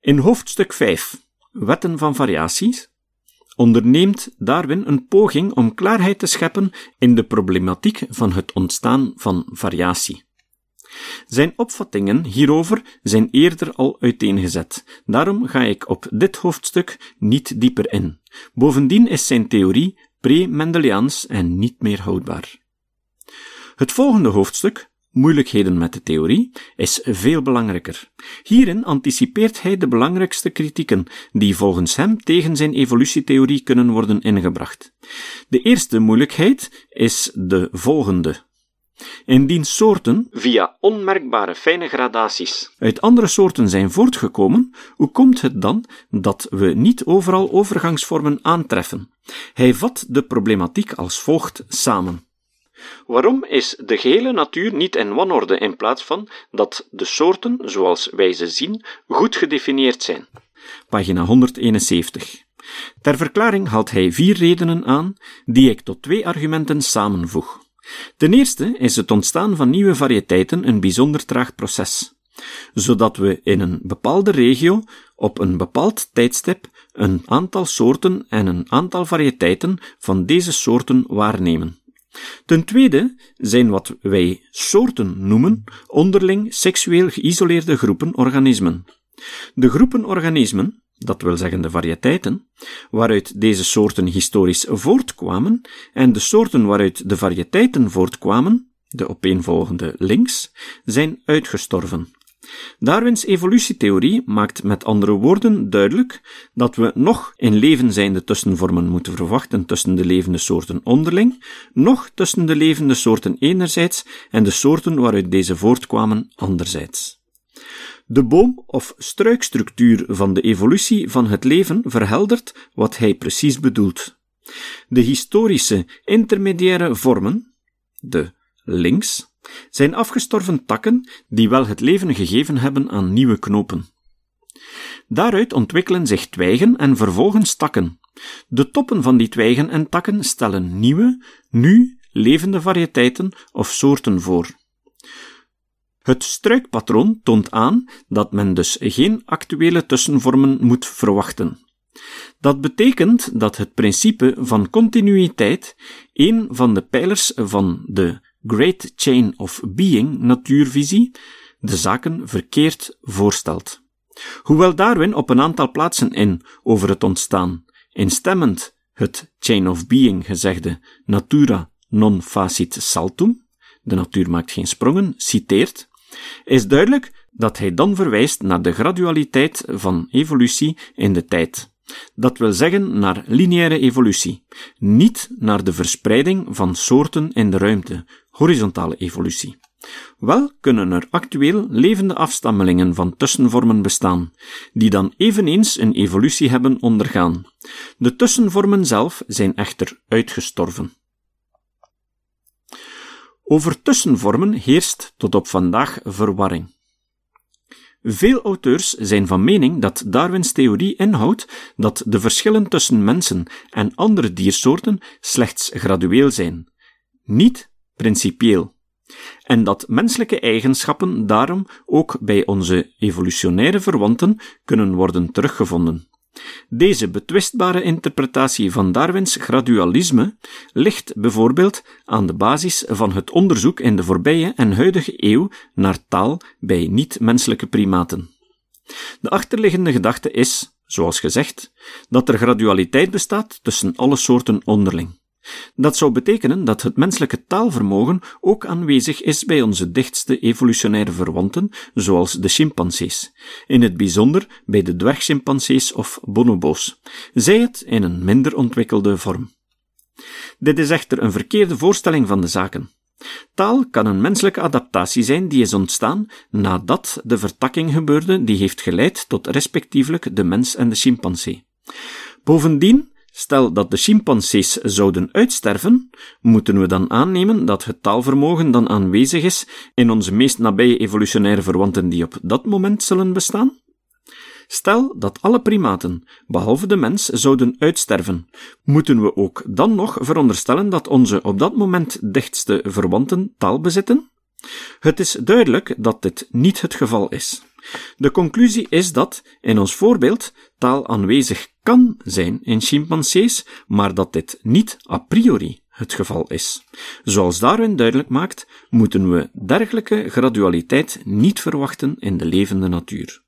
In hoofdstuk 5, Wetten van variaties, onderneemt Darwin een poging om klaarheid te scheppen in de problematiek van het ontstaan van variatie. Zijn opvattingen hierover zijn eerder al uiteengezet, daarom ga ik op dit hoofdstuk niet dieper in. Bovendien is zijn theorie pre-Mendeliaans en niet meer houdbaar. Het volgende hoofdstuk, moeilijkheden met de theorie, is veel belangrijker. Hierin anticipeert hij de belangrijkste kritieken die volgens hem tegen zijn evolutietheorie kunnen worden ingebracht. De eerste moeilijkheid is de volgende. Indien soorten, via onmerkbare fijne gradaties, uit andere soorten zijn voortgekomen, hoe komt het dan dat we niet overal overgangsvormen aantreffen? Hij vat de problematiek als volgt samen. Waarom is de gehele natuur niet in wanorde in plaats van dat de soorten, zoals wij ze zien, goed gedefinieerd zijn? Pagina 171. Ter verklaring haalt hij vier redenen aan, die ik tot twee argumenten samenvoeg. Ten eerste is het ontstaan van nieuwe variëteiten een bijzonder traag proces, zodat we in een bepaalde regio op een bepaald tijdstip een aantal soorten en een aantal variëteiten van deze soorten waarnemen. Ten tweede zijn wat wij soorten noemen onderling seksueel geïsoleerde groepen organismen. De groepen organismen dat wil zeggen de variëteiten, waaruit deze soorten historisch voortkwamen, en de soorten waaruit de variëteiten voortkwamen, de opeenvolgende links, zijn uitgestorven. Darwins evolutietheorie maakt met andere woorden duidelijk dat we nog in leven zijnde tussenvormen moeten verwachten tussen de levende soorten onderling, nog tussen de levende soorten enerzijds en de soorten waaruit deze voortkwamen anderzijds. De boom- of struikstructuur van de evolutie van het leven verheldert wat hij precies bedoelt. De historische intermediaire vormen, de links, zijn afgestorven takken die wel het leven gegeven hebben aan nieuwe knopen. Daaruit ontwikkelen zich twijgen en vervolgens takken. De toppen van die twijgen en takken stellen nieuwe, nu levende variëteiten of soorten voor. Het struikpatroon toont aan dat men dus geen actuele tussenvormen moet verwachten. Dat betekent dat het principe van continuïteit een van de pijlers van de Great Chain of Being natuurvisie de zaken verkeerd voorstelt. Hoewel Darwin op een aantal plaatsen in over het ontstaan instemmend het Chain of Being gezegde natura non facit saltum, de natuur maakt geen sprongen, citeert, is duidelijk dat hij dan verwijst naar de gradualiteit van evolutie in de tijd. Dat wil zeggen naar lineaire evolutie, niet naar de verspreiding van soorten in de ruimte, horizontale evolutie. Wel kunnen er actueel levende afstammelingen van tussenvormen bestaan, die dan eveneens een evolutie hebben ondergaan. De tussenvormen zelf zijn echter uitgestorven. Over tussenvormen heerst tot op vandaag verwarring. Veel auteurs zijn van mening dat Darwins theorie inhoudt dat de verschillen tussen mensen en andere diersoorten slechts gradueel zijn, niet principieel, en dat menselijke eigenschappen daarom ook bij onze evolutionaire verwanten kunnen worden teruggevonden. Deze betwistbare interpretatie van Darwins gradualisme ligt bijvoorbeeld aan de basis van het onderzoek in de voorbije en huidige eeuw naar taal bij niet-menselijke primaten. De achterliggende gedachte is, zoals gezegd, dat er gradualiteit bestaat tussen alle soorten onderling. Dat zou betekenen dat het menselijke taalvermogen ook aanwezig is bij onze dichtste evolutionaire verwanten, zoals de chimpansees, in het bijzonder bij de dwergchimpansees of bonobo's, zij het in een minder ontwikkelde vorm. Dit is echter een verkeerde voorstelling van de zaken. Taal kan een menselijke adaptatie zijn die is ontstaan nadat de vertakking gebeurde die heeft geleid tot respectievelijk de mens en de chimpansee. Bovendien Stel dat de chimpansees zouden uitsterven, moeten we dan aannemen dat het taalvermogen dan aanwezig is in onze meest nabije evolutionaire verwanten die op dat moment zullen bestaan? Stel dat alle primaten, behalve de mens, zouden uitsterven, moeten we ook dan nog veronderstellen dat onze op dat moment dichtste verwanten taal bezitten? Het is duidelijk dat dit niet het geval is. De conclusie is dat, in ons voorbeeld, taal aanwezig kan zijn in chimpansees, maar dat dit niet a priori het geval is. Zoals Darwin duidelijk maakt, moeten we dergelijke gradualiteit niet verwachten in de levende natuur.